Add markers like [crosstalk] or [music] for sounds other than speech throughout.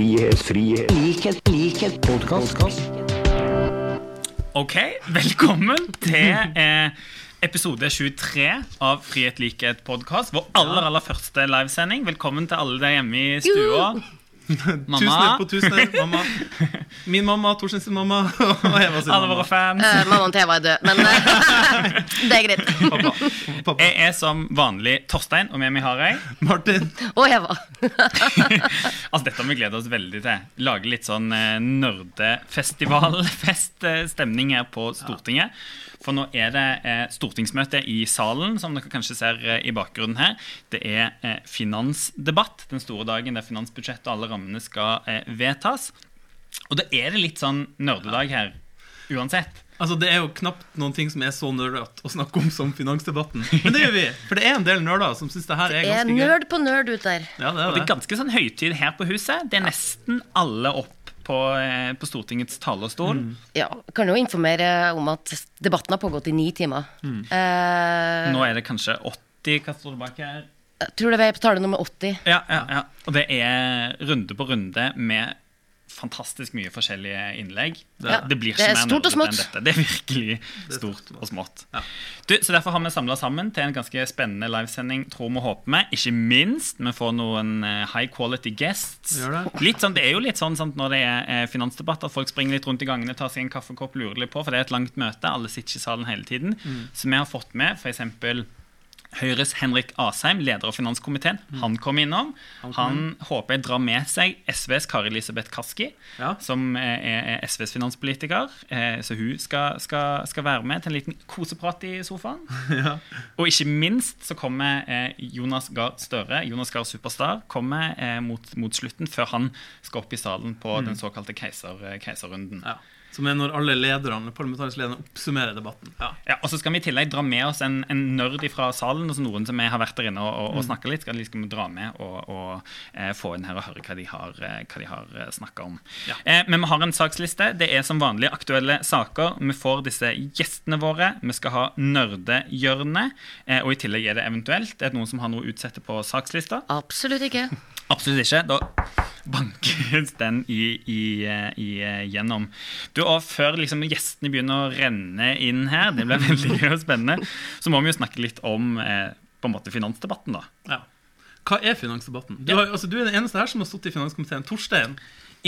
frihet, frihet, likhet, likhet, podkast. Ok, velkommen til eh, episode 23 av Frihet, likhet, podkast. Vår aller aller første livesending. Velkommen til alle der hjemme i stua. Tusener på tusen mamma. [laughs] Min mamma, Torstein sin mamma og Eva sin Alle våre mamma. fans. Eh, Mammaen til Eva er død, men eh, [laughs] det er greit. Pappa. Pappa. Jeg er som vanlig Torstein, og med meg har jeg Martin. Og Eva. [laughs] Altså, Dette har vi gledet oss veldig til. Lage litt sånn eh, nerdefestivalfeststemning her på Stortinget. For nå er det eh, stortingsmøte i salen, som dere kanskje ser eh, i bakgrunnen her. Det er eh, finansdebatt, den store dagen der finansbudsjettet og alle rammene skal vedtas. Og da er det litt sånn nerdedag her uansett. Altså, Det er jo knapt noen ting som er så nerdete å snakke om som finansdebatten. Men det gjør vi. For det er en del nerder som syns det her er ganske gøy. Det er nerd på nerd ut der. Ja, det Og er det er det. ganske sånn høytid her på huset. Det er nesten alle opp på, eh, på Stortingets talerstol. Ja, kan jo informere om at debatten har pågått i ni timer. Eh, Nå er det kanskje 80 Hva står det bak her? jeg tror det er på tale nummer 80. Ja, ja, ja. Og det er runde på runde med fantastisk mye forskjellige innlegg. Det, Ja. det blir ikke er mer stort og smått. enn dette. Det er virkelig stort og smått. Ja. Du, så Derfor har vi samla sammen til en ganske spennende livesending, tror vi og håper vi. Ikke minst vi får noen eh, high quality guests. Det. Litt sånn, det er jo litt sånn sant, når det er eh, finansdebatt, at folk springer litt rundt i gangene, tar seg en kaffekopp, lurer litt på, for det er et langt møte. Alle sitter ikke i salen hele tiden. Mm. Så vi har fått med f.eks. Høyres Henrik Asheim, leder av finanskomiteen. Mm. Han kom innom. Han håper jeg drar med seg SVs Kari Elisabeth Kaski, Ja. som er, SVs finanspolitiker. Eh, Så hun skal, skal, skal være med til en liten koseprat i sofaen. [laughs] Ja. Og ikke minst så kommer eh, Jonas Gahr Støre, Jonas Gahr Superstar, kommer eh, mot, mot slutten, før han skal opp i salen på den såkalte keiser, keiserrunden. Ja. Som er når alle lederne, parlamentariske lederne oppsummerer debatten. Ja. Ja, og så skal vi i tillegg dra med oss en, en nerd fra salen. Altså noen som har vært der inne og, og, og snakka litt. Skal liksom dra med og, og eh, få inn her og høre hva de har, eh, hva de har eh, snakka om. Ja. Eh, men vi har en saksliste. Det er som vanlig aktuelle saker. Vi får disse gjestene våre. Vi skal ha nerdehjørnet. Eh, og i tillegg er det eventuelt er det noen som har noe å utsette på sakslista. Absolutt ikke. Absolutt ikke. Da bankes den i, i, i, gjennom. Du, og Før liksom gjestene begynner å renne inn her, det blir veldig gøy og spennende, så må vi jo snakke litt om eh, på en måte finansdebatten. da. Ja. Hva er finansdebatten? Du, har, altså, du er den eneste her som har stått i finanskomiteen. Torstein.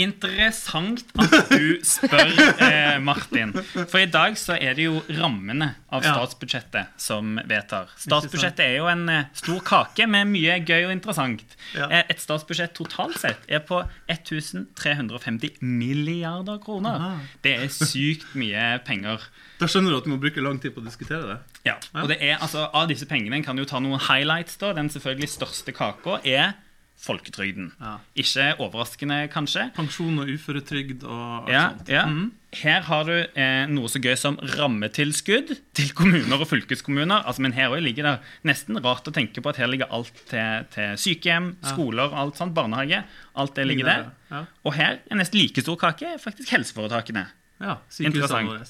Interessant at du spør, eh, Martin. For i dag så er det jo rammene av statsbudsjettet som vedtar. Statsbudsjettet er jo en eh, stor kake med mye gøy og interessant. Ja. Eh, Et statsbudsjett totalt sett er på 1350 milliarder kroner. Aha. Det er sykt mye penger. Da skjønner du at du må bruke lang tid på å diskutere det. Ja, og det er, altså, Av disse pengene en kan jo ta noen highlights. da. Den selvfølgelig største kaka er folketrygden. Ja. Ikke overraskende, kanskje. Pensjon og uføretrygd og Ja, sånt. ja. Mm. Her har du eh, noe så gøy som rammetilskudd til kommuner og fylkeskommuner. Altså, men her også ligger det nesten rart å tenke på at her ligger alt til, til sykehjem, skoler, alt sånt, barnehage. Alt det ligger der. Ja. Og her er nesten like stor kake faktisk helseforetakene. ja sykehusene våre.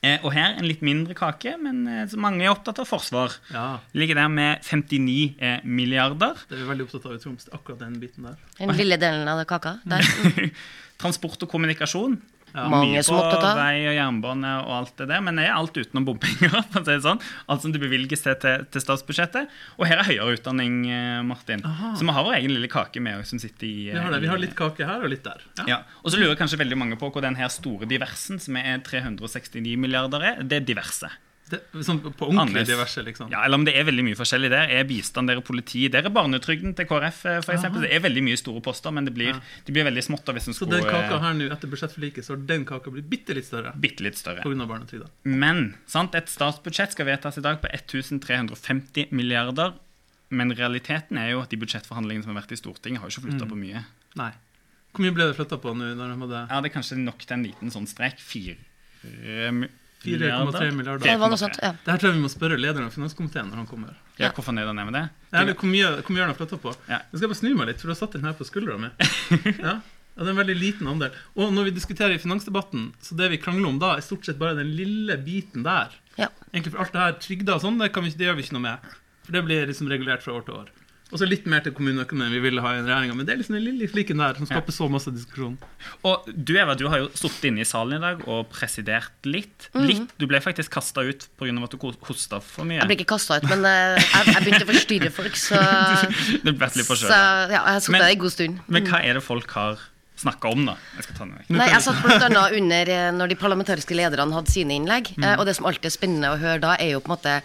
Eh, og her en litt mindre kake, men eh, så mange er opptatt av forsvar. Ja, Ligger der med 59 eh, milliarder. det er vi veldig opptatt av i Troms. Akkurat den biten der. Den lille delen av kaka. Der. [laughs] Transport og kommunikasjon. Ja. Mange Mye som på opptatt av. vei og jernbane og alt det der, men det er alt utenom bompenger. [laughs] for å si det sånn. Alt som det bevilges til, til, til statsbudsjettet. Og her er høyere utdanning, eh, Martin. Aha. Så vi har vår egen lille kake med oss som sitter i Vi har, det. vi har litt kake her og litt der. Ja. ja. Og så lurer kanskje veldig mange på hvor den her store diversen, som er 369 milliarder, er. Det er diverse. Det, sånn på ordentlig diverse, liksom. Ja, eller om det er veldig mye forskjellig der. Er bistand, der er politi, der er barnetrygden til KrF, f.eks. for eksempel. Det er veldig mye store poster, men det blir, det blir veldig smått. hvis en Så skulle den kaka eh, her nå, etter budsjettforliket, så har den kaka blitt bitte litt større bitte litt større. pga. barnetrygda. Men sant, et statsbudsjett skal vedtas i dag på 1350 milliarder. Men realiteten er jo at de budsjettforhandlingene som har vært i Stortinget, har jo ikke flytta Mm. på mye. Nei. Hvor mye ble det flytta på nå? Når de hadde Ja, det er kanskje nok til en liten sånn strek. Fire 4,3 milliarder. Det var noe sånt, ja. Dette tror jeg vi må spørre lederen av finanskomiteen når han kommer. Ja, hvorfor ned han ned med det? Ja, eller hvor mye, hvor mye har han flytta på? Ja. Jeg skal bare snu meg litt, for du har satt den her på skuldra mi. [laughs] Ja. Ja, det er en veldig liten andel. Og når vi diskuterer i finansdebatten, så det vi krangler om da, er stort sett bare den lille biten der. Ja. Egentlig for alt det her trygda og sånn, det, vi, det gjør vi ikke noe med. For det blir liksom regulert fra år til år. Og så litt mer til kommuneøkonomien vi ville ha i regjeringa. Men det er liksom den lille fliken der som skaper så masse diskusjon. Og du Eva, du har jo sittet inne i salen i dag og presidert litt. Mhm. litt. Du ble faktisk kasta ut pga. at du hosta for mye. Jeg ble ikke kasta ut, men eh, jeg, jeg begynte å forstyrre folk, så, [laughs] Du ble litt for forkjøla. ja, jeg har sittet der en god stund. Men hva er det folk har snakka om, da? Jeg skal ta den vekk. Nei, jeg satt blant annet under eh, når de parlamentariske lederne hadde sine innlegg. mm. Og det som alltid er spennende å høre da, er jo på en måte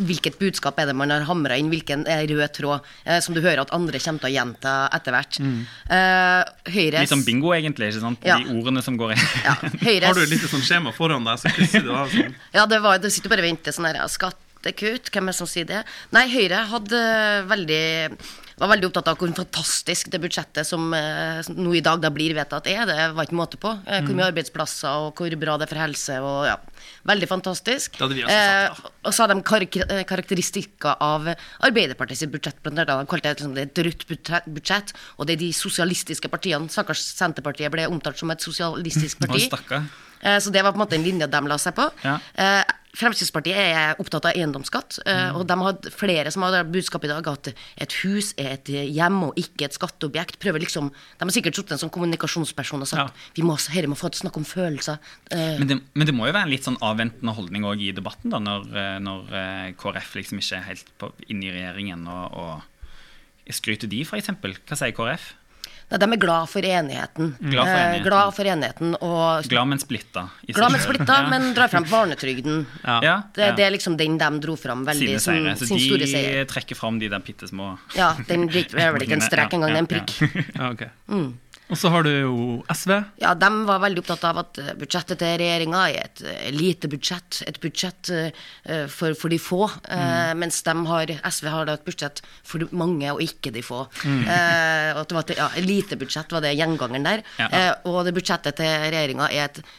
Hvilket budskap er det man har hamra inn? Hvilken er rød tråd? Eh, som du hører at andre kommer til å gjenta etter hvert. Eh, Høyres Litt som bingo, egentlig. ikke sant? Ja. De ordene som går inn. Ja, [laughs] Høyres... Har du et lite sånn skjema foran deg, så krysser du av sånn. Ja, det, var, det sitter bare og venter sånn her ja, Skattekutt, hvem er det som sier det? Nei, Høyre hadde veldig var veldig opptatt av hvor fantastisk det budsjettet som eh, som nå i dag da blir vedtatt er. Det var ikke måte på. Eh, hvor mye arbeidsplasser og hvor bra det er for helse. og ja, Veldig fantastisk. Det hadde vi også sagt, Eh, og så hadde de karak eh, karakteristikker av Arbeiderpartiet sitt budsjett. Blant annet. De kalte det liksom, det et rødt budsjett-. Og det er de sosialistiske partiene. Stakkars Senterpartiet ble omtalt som et sosialistisk [laughs] parti. Eh, Så det var på en måte en linje de la seg på. Ja. Fremskrittspartiet er opptatt av eiendomsskatt, eh, og de har flere som har budskap i dag at et hus er et hjem og ikke et skatteobjekt. Prøver liksom, De har sikkert sittet som kommunikasjonsperson og sagt Ja. vi må herre må få snakke om følelser. Eh, Men det, men det må jo være en litt sånn avventende holdning òg i debatten, da, når, eh, når KrF liksom ikke er helt på, inne i regjeringen. Og, og Skryter de, f.eks.? Hva sier KrF? Nei, de er glad for enigheten. Glad for Eh, enigheten. glad for enigheten og Glad, men splitta. glad men splitta, Ja. men drar frem barnetrygden. [laughs] ja, Det, ja. det er liksom den de dro fram veldig som. Så sin store de seier. trekker fram de der bitte små Ja, den det er vel ikke en [laughs] strek engang, det er en prikk. [laughs] Ja, ok. Og så har du jo SV. Ja, De var veldig opptatt av at eh, budsjettet til regjeringa er et eh, lite budsjett. Et budsjett eh, for, for de få. Mm. Mens de har, SV har da et budsjett for mange og ikke de få. Eh, og at det var et ja, elitebudsjett var det gjengangeren der. Ja. Eh, og det budsjettet til regjeringa er et eh,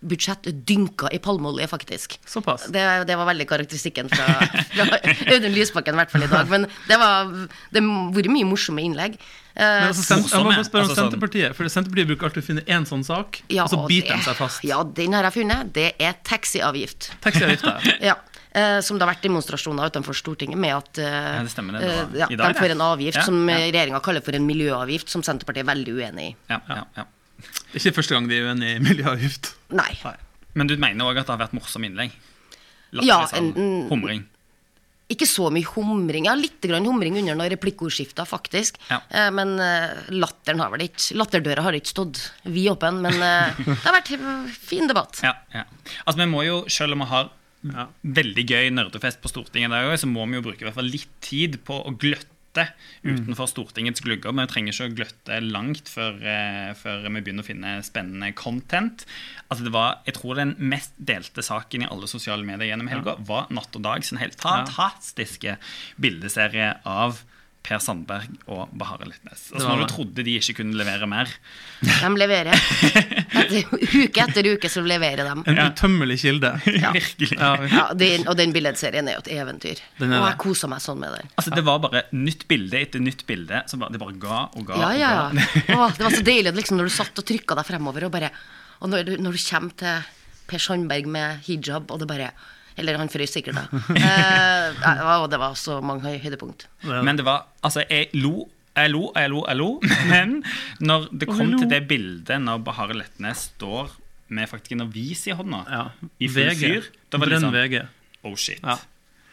budsjett dynka i palmeolje, faktisk. Såpass. Det, det var veldig karakteristikken fra, fra Audun Lysbakken, i hvert fall i dag. Men det var det har vært mye morsomme innlegg. Eh, Men altså, sen jeg må bare spørre om Altså, sånn- Senterpartiet. For Senterpartiet bruker alltid å finne én sånn sak, Ja, og så biter de seg fast. Ja, den har jeg funnet. Det er taxiavgift. Taxiavgift, Ja. [laughs] Uh, som det har vært demonstrasjoner utenfor Stortinget med at uh, Ja, det stemmer det. Var eh, ja, dag, de får en avgift Ja, som ja. regjeringa kaller for en miljøavgift, som Senterpartiet er veldig uenig i. Ja, ja, ja. Ikke første gang de er uenige i miljøavgift. Nei. Men du mener òg at det har vært morsomme innlegg? Latter Ja, salen. en- Humring. Ikke så mye humring. Ja, litt grann humring under noen replikkordskifter, faktisk. Ja. Eh, men eh, latteren har vel ikke Latterdøra har ikke stått vidåpen, men eh, [laughs] det har vært fin debatt. Ja, ja. Altså, vi må jo, selv om vi har Ja. veldig gøy nerdefest på Stortinget, der, så må vi jo bruke i hvert fall litt tid på å gløtte utenfor Stortingets glugger. Vi trenger ikke å gløtte langt før, eh, før vi begynner å finne spennende content. Altså det var, Jeg tror den mest delte saken i alle sosiale medier gjennom helga var Natt og Dag sin helt fantastiske bildeserie av Per Sandberg og Bahare Litnes. Altså Når du trodde de ikke kunne levere mer. De leverer. [laughs] Etter, uke etter uke så leverer de. En utømmelig kilde. [laughs] Virkelig. Ja, Ja, den, og den billedserien er jo et eventyr. Og jeg koser meg sånn med den. Altså Det var bare nytt bilde etter nytt bilde. Så bare, det bare ga og ga. Ja, og ja. ga. Å, det var så deilig liksom når du satt og trykka deg fremover, og bare Og når du, når du kommer til Per Sandberg med hijab, og det bare Eller han frøs sikkert, da. [laughs] Eh, og det var så mange høy- høydepunkt. Men det var Altså, jeg lo. Jeg lo, jeg lo, jeg lo. [laughs] Men når det kom til det bildet når Bahare Letnes står med faktisk en avis i hånda, Ja. i full VG. fyr, da var det liksom VG. Oh shit. Ja.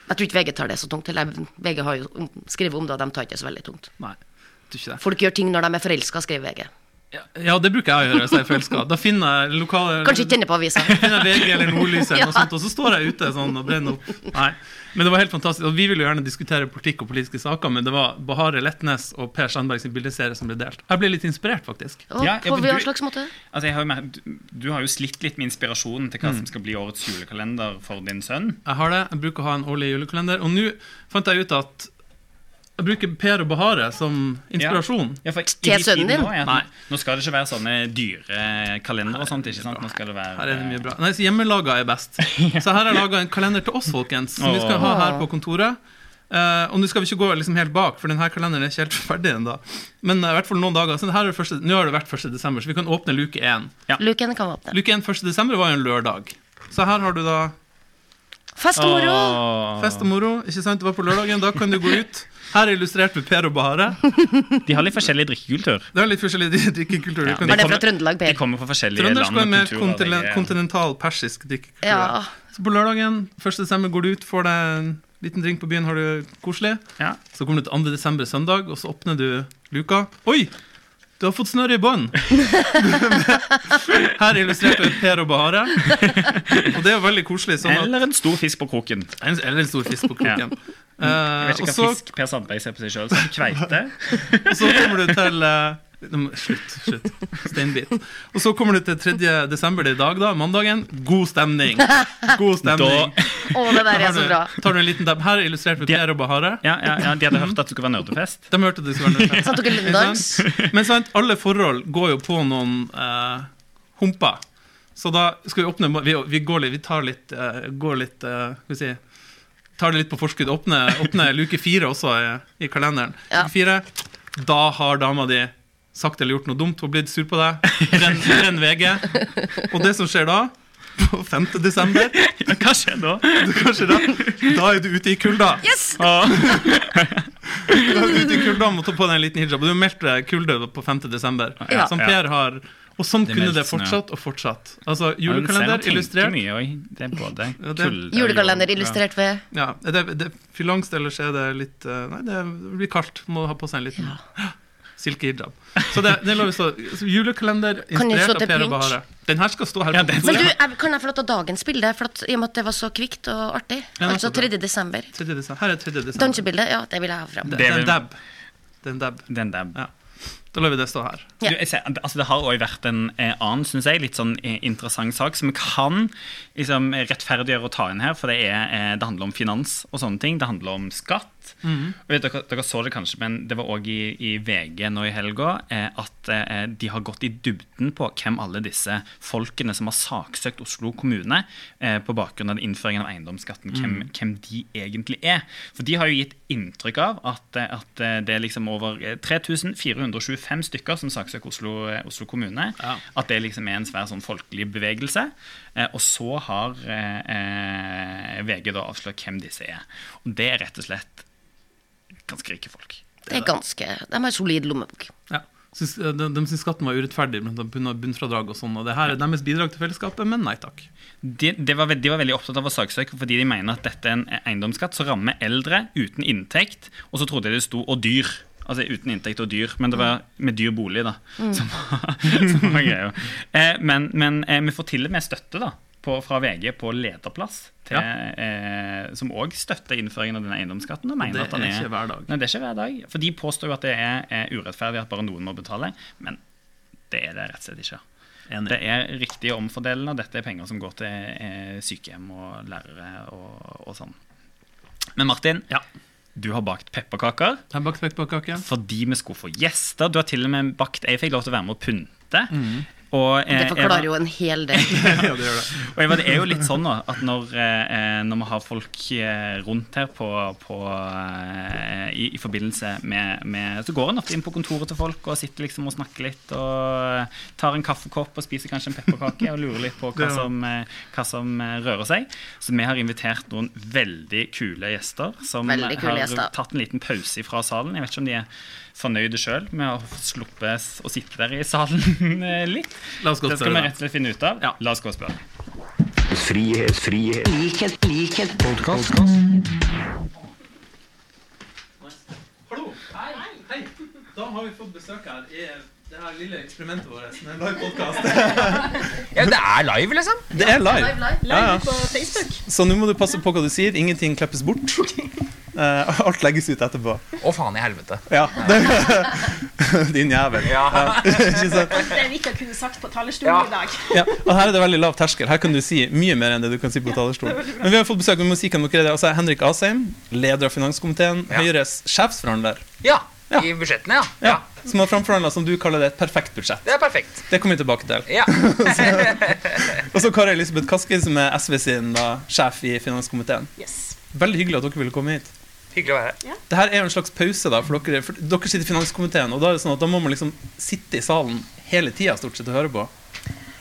Jeg tror ikke VG tar det så tungt. Eller VG har jo skrevet om det, og de tar ikke det så veldig tungt. Nei, tror ikke det. Folk gjør ting når de er forelska, skriver VG. Ja, ja, det bruker jeg å gjøre hvis jeg er forelska. Da finner jeg lokale Kanskje ikke denne på avisa. [laughs] finner jeg VG eller Nordlys eller [laughs] Ja. noe sånt, og så står jeg ute sånn og brenner opp. Nei. Men det var helt fantastisk. Og vi ville jo gjerne diskutere politikk og politiske saker, men det var Bahare Letnes og Per Sandberg sin bildeserie som ble delt. Jeg ble litt inspirert, faktisk. Og Ja, ja, på hva du- slags måte? Altså, jeg har mer, du, har jo slitt litt med inspirasjonen til hva som skal bli årets julekalender for din sønn. Jeg har det. Jeg bruker å ha en årlig julekalender. Og nå fant jeg ut at jeg bruker Per og Bahare som inspirasjon. Ja, for Til sønnen din? Nå, ja, Nei. nå skal det ikke være sånne dyre kalendere og sånt. ikke sant? Nå skal det være Her er det mye bra. Nei, så Hjemmelaga er best. [laughs] Så her har jeg laga en kalender til oss, folkens, som vi skal ha her på kontoret. Uh, og nå skal vi ikke gå liksom helt bak, for denne kalenderen er ikke helt ferdig ennå. Men uh, i hvert fall noen dager. Så her er første, nå har det vært 1. desember, så vi kan åpne luke 1. Luke 1 kan vi åpne. Luke 1 1. desember var jo en lørdag. Så her har du da Fest og moro! Fest og moro. Ikke sant? Det var på lørdagen. Da kan du gå ut Her er illustrert med Per og Bahare. De har litt forskjellig drikkekultur. [laughs] Det er litt forskjellig drikkekultur. Ja, de kommer- fra Trøndelag, De kommer fra forskjellige land og kulturer. Trøndelag er- kontinental persisk drikkekultur. Ja. Så på lørdagen 1. desember går du ut, får deg en liten drink på byen, har du koselig. Ja. Så kommer du til 2. desember søndag, og så åpner du luka. Oi! Du har fått snørr i bånd! [laughs] Her illustrerte Per og Bahare. Og det er jo veldig koselig. Sånn at, Eller en stor fisk på kroken. eller en stor fisk på kroken. Jeg Eh, vet ikke hva fisk Per Sandberg ser på seg sjøl som. Kveite. [laughs] og så kommer du til må- Slutt. slutt Steinbit. Og så kommer du til 3. desember, det er i dag, da. Mandagen. God stemning. God stemning. Å, det der er så bra. tar du en liten dab. Her er illustrert med De- Per og Bahare. ja, ja, ja, de hadde hørt at det skulle være nerdefest. De hørte det skulle være nerdefest. sant? Men sant, alle forhold går jo på noen uh, humper. Så da skal vi åpne Vi, vi går litt, vi tar litt, uh, går litt uh, Skal vi si Tar det litt på forskudd. Åpne, åpne luke fire også i, i kalenderen. Ja. Luke fire, da har dama di sagt eller gjort noe dumt. Hun har blitt sur på deg. Renn, renn VG. Og det som skjer da, på 5. desember Ja, hva skjer da? [laughs] hva skjer da? da er du ute i kulda. Yes! Ah. Du er ute i kulda og må ta på deg en liten hijab. Du meldte kulde på 5. desember. Ja. Som Per har. Og sånn Det er kunne det fortsatt og fortsatt. Altså Ja, du julekalender illustrert. Mye, det er både Ja, det- Julekalender jord. illustrert ved Ja, det, det, Fylangst, ellers er det litt eh, Nei, det blir kaldt. Må ha på seg en liten silkehijab. Så det, det lå. Så Julekalender inspirert av Per og? Bahare. Den her skal stå her Ja, på den- Men du, jeg, kan jeg få lov til å ta dagens bilde? For at, I og med at det var så kvikt og artig. Ja, Altså 3. desember. 3. desember. Her er 3. desember. Dansebildet, ja, det vil jeg ha fram. Det, Det det er en dab. Det er en dab. Ja. Da lar vi det stå her. Ja. Du, jeg ser, altså det har også vært en eh, annen synes jeg, litt sånn eh, interessant sak som vi kan liksom, rettferdiggjøre å ta inn her. For det, er, eh, det handler om finans og sånne ting. Det handler om skatt. Og vet, dere, dere så det kanskje, men det var òg i, i VG nå i helga eh, at eh, de har gått i dybden på hvem alle disse folkene som har saksøkt Oslo kommune eh, på bakgrunn av innføringen av eiendomsskatten, hvem, hvem de egentlig er. For de har jo gitt inntrykk av at, eh, at eh, det er liksom over eh, 3425 stykker som saksøker Oslo, eh, Oslo kommune. Ja. At det liksom er en svær sånn folkelig bevegelse. Eh, og så har eh, eh, VG da avslørt hvem disse er. Og det er rett og slett ganske rike folk. Det er ganske De har solid lommebok. Ja. Syns, eh, de, de syns skatten var urettferdig, blant annet bunn- bunnfradrag og sånn. Og det her er deres bidrag til fellesskapet, men nei takk. De, de, var, de var veldig opptatt av å saksøke fordi de mener at dette er en eiendomsskatt som rammer eldre uten inntekt. Og så trodde jeg det sto 'og dyr'. Altså uten inntekt og dyr, men det var med dyr bolig, da. [laughs] Som, var- som var greia. Eh, men men eh, vi får til og med støtte da, på, fra VG på lederplass, til, eh, som òg støtter innføringen av denne eiendomsskatten. Og mener Det at den er ikke hver dag. Nei, det er ikke hver dag. For de påstår jo at det er, er urettferdig at bare noen må betale, men det er det rett og slett ikke. Enig. Det er riktig omfordelende, og dette er penger som går til eh, sykehjem og lærere og, og sånn. Men Martin, Ja. du har bakt pepperkaker Jeg har bakt pepperkaker. fordi vi skulle få gjester. Du har til og med bakt Jeg fikk lov til å være med og pynte. Og, eh, Det forklarer jo en hel del. [laughs] ja, det gjør det. og Eva, det er jo litt sånn da, at når, eh, når vi har folk eh, rundt her på, på, eh, i, i forbindelse med, med Så går en ofte inn på kontoret til folk og sitter liksom og snakker litt og tar en kaffekopp og spiser kanskje en pepperkake og lurer litt på [laughs] hva som, eh, hva som eh, rører seg. Så vi har invitert noen veldig kule gjester som kule har gjester. tatt en liten pause fra salen. Jeg vet ikke om de er fornøyde sjøl med å ha sluppet å sitte der i salen [laughs] eh, litt. La oss gå Det skal vi rett og slett finne ut av. Ja. La oss gå og spørre. Frihet, frihet. Likhet, likhet. Podkast. Hallo. Hei. Hei. Da har vi fått besøk her i det her lille eksperimentet vårt. En live-podkast. [laughs] Ja, det er live, liksom. Det er live. Ja, ja. på Facebook. Så nå må du passe på hva du sier. Ingenting klippes bort. [laughs] Uh, alt legges ut etterpå. Å, faen i helvete. Ja. [laughs] Din jævel. Ja. Ikke sant? Det vi ikke kunne sagt på talerstolen Ja. i dag. Ja, og her er det veldig lav terskel. Her kan du si mye mer enn det du kan si på talerstolen. Men vi har fått besøk av musikken er. Altså Henrik Asheim, leder av finanskomiteen, Ja. Høyres sjefsforhandler, ja. Ja. I budsjettene, ja. ja. som har framforhandla, som du kaller det, et perfekt budsjett. Det er perfekt. Det kommer vi tilbake til. Ja. [laughs] Og så Kari Elisabeth Kaski, som er SV sin da, sjef i finanskomiteen. Yes. Veldig hyggelig at dere ville komme hit. Hyggelig å være her. Ja. Dette er jo en slags pause, da, for dere, for dere sitter i finanskomiteen, og da er det sånn at da må man liksom sitte i salen hele tida stort sett og høre på.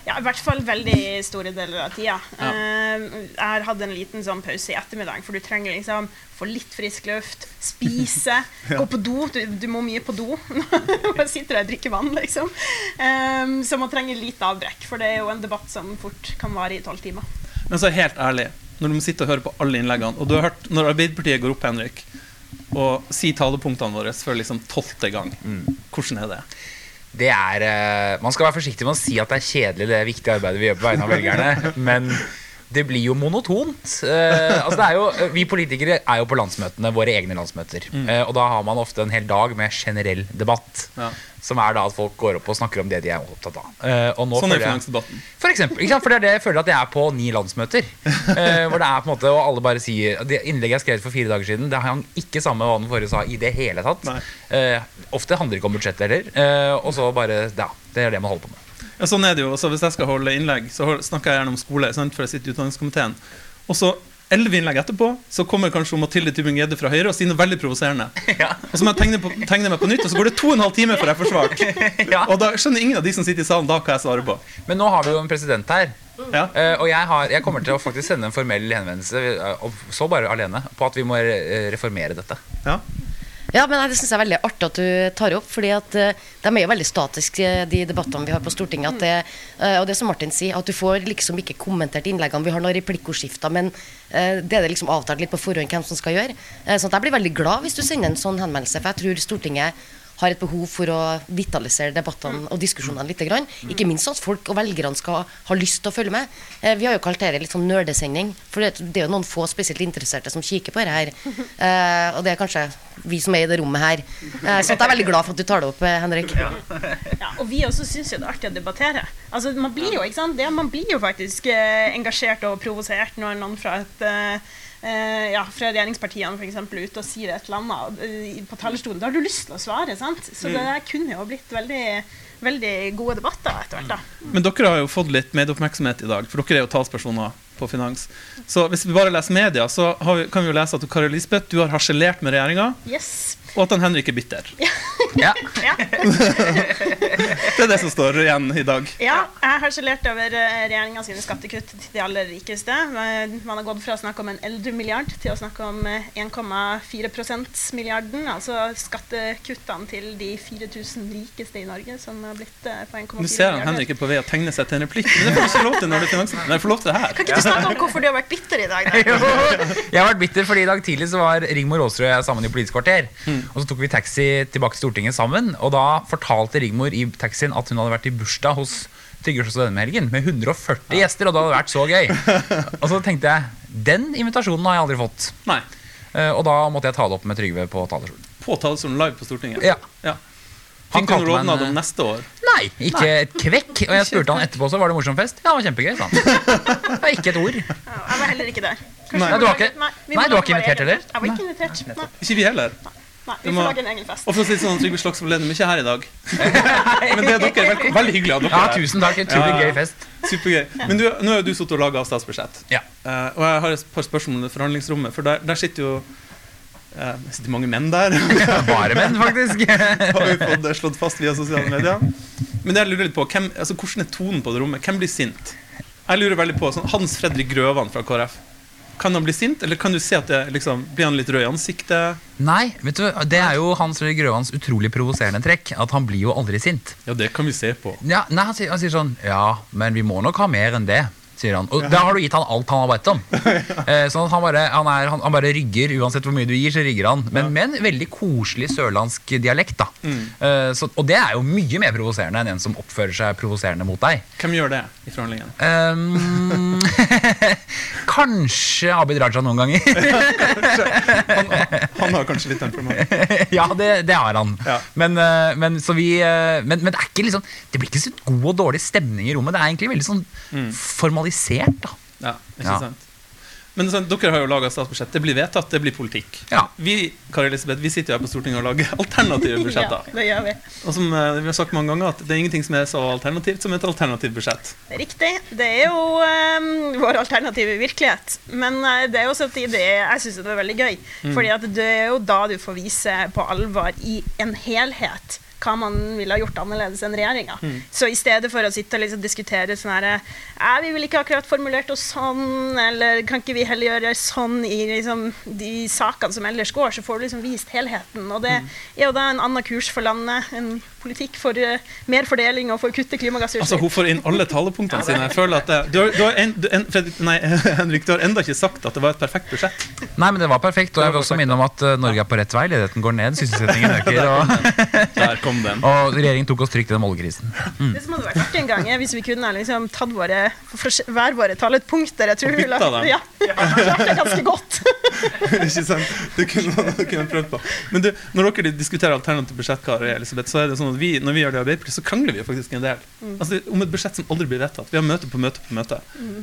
Ja, i hvert fall veldig store deler av tida. Eh, jeg har hatt en liten sånn pause i ettermiddag, for du trenger liksom få litt frisk luft, spise, [laughs] gå på do. Du, du må mye på do [laughs] du sitter der og drikker vann, liksom. Eh, så man trenger litt avbrekk, for det er jo en debatt som fort kan vare i tolv timer. Men så helt ærlig, når du må sitte og høre på alle innleggene, og du har hørt når Arbeiderpartiet går opp, Henrik, og sier talepunktene våre for liksom tolvte gang, hvordan er det? Det er eh, Man skal være forsiktig med å si at det er kjedelig, det viktige arbeidet vi gjør på vegne av velgerne. Men det blir jo monotont. Eh, altså det er jo, vi politikere er jo på landsmøtene, våre egne landsmøter. Eh, og da har man ofte en hel dag med generell debatt. Ja. Som er da at folk går opp og snakker om det de er opptatt av. Eh, Sånn er finansdebatten. For eksempel? For det er det jeg føler at jeg er på ni landsmøter. [laughs] eh, hvor det er på en måte, og alle bare sier Det innlegget jeg skrev for fire dager siden, det hang ikke sammen med hva den forrige sa i det hele tatt. Eh, ofte handler det ikke om budsjett heller. Eh, og så bare Ja, det er det man holder på med. Ja, sånn er det jo. Også hvis jeg skal holde innlegg, så snakker jeg gjerne om skole, sant? for jeg sitter i utdanningskomiteen. Og så elleve innlegg etterpå, så kommer kanskje Mathilde Tybing-Gjedde fra Høyre og sier noe veldig provoserende. [laughs] Og så må jeg tegne, på, tegne meg på nytt, og så går det to og en halv time før jeg får svart. [laughs] Ja. Og da skjønner ingen av de som sitter i salen da hva jeg svarer på. Men nå har vi jo en president her. Ja. Uh, og jeg, har, jeg kommer til å faktisk sende en formell henvendelse, uh, så bare alene, på at vi må reformere dette. Ja. Ja, men Det synes jeg er veldig artig at du tar opp. fordi at uh, De er jo veldig statiske, de debattene vi har på Stortinget. Det, uh, og det som Martin sier, at du får liksom ikke kommentert innleggene. Vi har noen replikkordskifter, men uh, det er det liksom avtalt litt på forhånd hvem som skal gjøre. Eh, sånn at Jeg blir veldig glad hvis du sender en sånn henvendelse, for jeg tror Stortinget har et behov for å vitalisere debattene og diskusjonene litt. Grann. Ikke minst at folk og velgerne skal ha lyst til å følge med. Eh, vi har jo kalt dette litt sånn nerdesending, for det, det er jo noen få spesielt interesserte som kikker på dette her. Eh, og det er kanskje vi som er i det rommet her. Eh, så jeg er veldig glad for at du tar det opp, Henrik. [laughs] Ja, og vi også syns jo det er artig å debattere. Altså, man blir jo, ikke sant? Det, man blir jo faktisk engasjert og provosert når noen fra et eh, ja, fra regjeringspartiene for eksempel, ute og sier et eller annet eh, på talerstolen. Da har du lyst til å svare. sant? Så det der kunne jo blitt veldig, veldig gode debatter etter hvert. da. Men dere har jo fått litt medieoppmerksomhet i dag, for dere er jo talspersoner på finans. Så hvis vi bare leser media, så har vi, kan vi jo lese at Kari Lisbeth, du har harselert med regjeringa, Yes. Og at han Henrik er bitter. [laughs] Ja. Ja. [laughs] Det er det som står igjen i dag. Ja, jeg har gelert over regjeringa sine skattekutt til de aller rikeste. Eh, Man har gått fra å snakke om en eldremilliard til å snakke om eh, 1,4 %-milliarden. Altså skattekuttene til de 4000 rikeste i Norge, som har blitt eh, på 1,4 Nå ser han. Henrik er på vei å tegne seg til en replikk, men det får du ikke lov til når du er finansminister. Nei, får lov til det her. Kan ikke du snakke om hvorfor du har vært bitter i dag? Da? [laughs] Jeg har vært bitter fordi i dag tidlig så var Rigmor Aasrud og jeg sammen i Politisk kvarter. Og så tok vi taxi tilbake til Stortinget sammen, og da fortalte Rigmor i taxien at hun hadde vært i bursdag hos Trygve i helgen med 140 gjester, og det hadde vært så gøy. [laughs] Og så tenkte jeg den invitasjonen har jeg aldri fått. Nei. Eh, Og da måtte jeg ta det opp med Trygve på talerstolen. På talerstolen live på Stortinget. Ja. Ja. Han Fikk du noen rådnad om neste år? Nei, ikke et kvekk. Og jeg spurte han etterpå så var det morsom fest. Ja, det var kjempegøy, sa han. Det var ikke et ord. Ja, Jeg var heller ikke der. Nei. Nei, du var ikke- Nei, Nei, du var ikke invitert, heller? Jeg var ikke invitert. Nei, Ikke vi heller. nei vi må- får lage en egen fest. Og for å si det sånn, Trygve Slagsvold er ikke her i dag. [laughs] Men det er dere. Velkommen. Veldig hyggelig av dere Ja, tusen takk. Utrolig gøy fest. Supergøy. Men du, nå har jo du sittet og laga statsbudsjett. Ja. Uh, og jeg har et par spørsmål om forhandlingsrommet, for der, der sitter jo eh, det sitter mange menn der. [laughs] Bare menn, faktisk. [laughs] har vi fått det slått fast via sosiale medier. Men det jeg lurer litt på, hvem, altså, hvordan er tonen på det rommet? Hvem blir sint? Jeg lurer veldig på sånn, Hans Fredrik Grøvan fra KrF. Kan han bli sint, eller kan du se at det liksom, blir han litt rød i ansiktet? Nei, vet du, det er jo Hans Fredrik Grøvans utrolig provoserende trekk. At han blir jo aldri sint. Ja, det kan vi se på. Ja, nei, han, sier, han sier sånn Ja, men vi må nok ha mer enn det. Sier han. Og da har du gitt han alt han har bedt om. [laughs] Eh, sånn at han bare, han, er, han, bare rygger. Uansett hvor mye du gir, så rygger han. Men med en veldig koselig sørlandsk dialekt. da eh, så, Og det er jo mye mer provoserende enn en som oppfører seg provoserende mot deg. Hvem gjør det i forhandlingene? Um, [laughs] kanskje Abid Raja noen ganger. [laughs] Han, han har kanskje litt temperament. ja, det, det har han. Ja. Men, eh, men, så vi, men, men det er ikke liksom Det blir ikke så god og dårlig stemning i rommet. Det er egentlig veldig sånn formalisert. Da Ja, ikke Ja. sant? Men sånn, dere har jo laga statsbudsjett. Det blir vedtatt, det blir politikk. Ja. Vi Kari Elisabeth, vi sitter jo her på Stortinget og lager [laughs] alternative budsjetter. Ja, det gjør vi. Og som eh, vi har sagt mange ganger, at det er ingenting som er så alternativt som et alternativt budsjett. Det Riktig. Det er jo um, vår alternative virkelighet. Men uh, det er jo samtidig Jeg syns det er veldig gøy. Fordi at det er jo da du får vise på alvor i en helhet hva man ville ha gjort annerledes enn regjeringa. Mm. Så i stedet for å sitte og liksom diskutere sånn herre Vi ville ikke akkurat formulert oss sånn, eller kan ikke vi heller gjøre sånn i liksom, de sakene som ellers går, så får du liksom vist helheten. Og det Mm. er jo da en annen kurs for landet, en politikk for uh, mer fordeling og for å kutte klimagassutslipp. Altså, Hun får inn alle talepunktene sine. Jeg føler at det, du har, du har en, du, en, Fredrik, nei, [laughs] Henrik, du har enda ikke sagt at det var et perfekt budsjett. Nei, men det var perfekt. Og jeg vil også minne om at uh, Norge er på rett vei. Ledigheten går ned, sysselsettingen øker. [laughs] Og, [laughs] Der kom den. og regjeringen tok oss trygt i den Mm. [laughs] Det som hadde vært artig en gang, hvis vi kunne liksom tatt våre, hver våre talepunkter. Jeg tror Og bytta dem. Ja, klart det ganske godt. [laughs] ikke sant? Det kunne man det kunne prøvd på. Men du, når dere diskuterer alternative budsjett, Elisabeth, så er det sånn at vi, når vi gjør det i Arbeiderpartiet, så krangler vi faktisk en del. Altså, om et budsjett som aldri blir vedtatt. Vi har møte på møte på møte. Mm.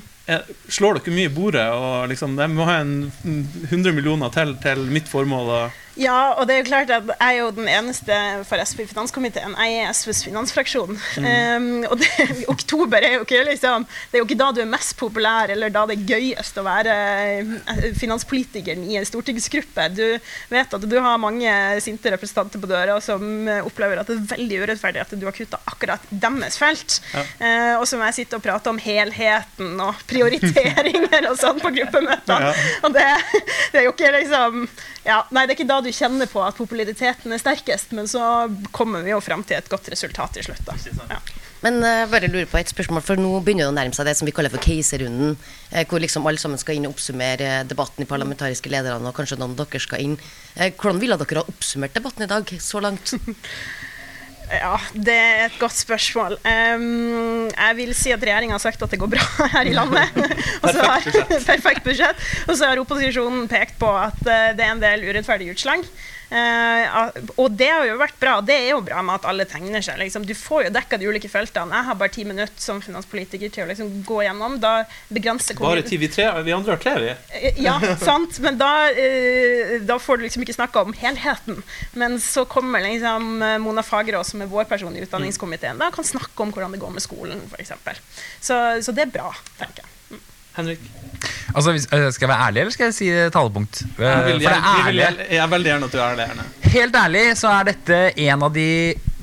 Slår dere mye i bordet og liksom Jeg må ha en mm, 100 millioner til til mitt formål. Og, Ja, og det er jo klart at jeg er jo den eneste for SV i finanskomiteen. Jeg er SVs finansfraksjon. Um, og det, [laughs] oktober er jo ikke liksom Det er jo ikke da du er mest populær, eller da det er gøyest å være eh, finanspolitikeren i en stortingsgruppe. Du vet at du har mange sinte representanter på døra som opplever at det er veldig urettferdig at du har kutta akkurat deres felt. Eh, og så må jeg sitte og prate om helheten og prioriteringer og sånn på gruppemøtene. Og det, det er jo ikke liksom ja, Nei, det er ikke da du kjenner på at populariteten er sterkest, men så kommer vi jo fram til et godt resultat til slutt. da. Ja. Men uh, bare lurer på et spørsmål, for nå begynner det å nærme seg det som vi kaller for caserunden, eh, hvor liksom alle sammen skal inn og oppsummere debatten i parlamentariske lederne, og kanskje noen av dere skal inn. Eh, hvordan ville dere ha oppsummert debatten i dag, så langt? [laughs] Ja, det er et godt spørsmål. Um, jeg vil si at regjeringa har sagt at det går bra [laughs] her i landet. [laughs] Og så har- [laughs] Perfekt budsjett. Og så har opposisjonen pekt på at eh, det er en del urettferdige utslag. Uh, og det har jo vært bra. Det er jo bra med at alle tegner seg. Liksom. Du får jo dekka de ulike feltene. Jeg har bare ti minutter som finanspolitiker til å liksom gå gjennom. Da begrenser bare ti, vi, tre, vi andre har tre, vi. Uh, Ja, sant. Men da, uh, da får du liksom ikke snakka om helheten. Men så kommer liksom Mona Fagerås, som er vår person i utdanningskomiteen, da kan snakke om hvordan det går med skolen, f.eks. Så, så det er bra, tenker jeg. Henrik. Altså, øh, Skal jeg være ærlig, eller skal jeg si talepunkt? Eh, Jeg vil, For det gjerne, vi vil, jeg er veldig gjerne at du er ærlig. Helt ærlig så er dette en av de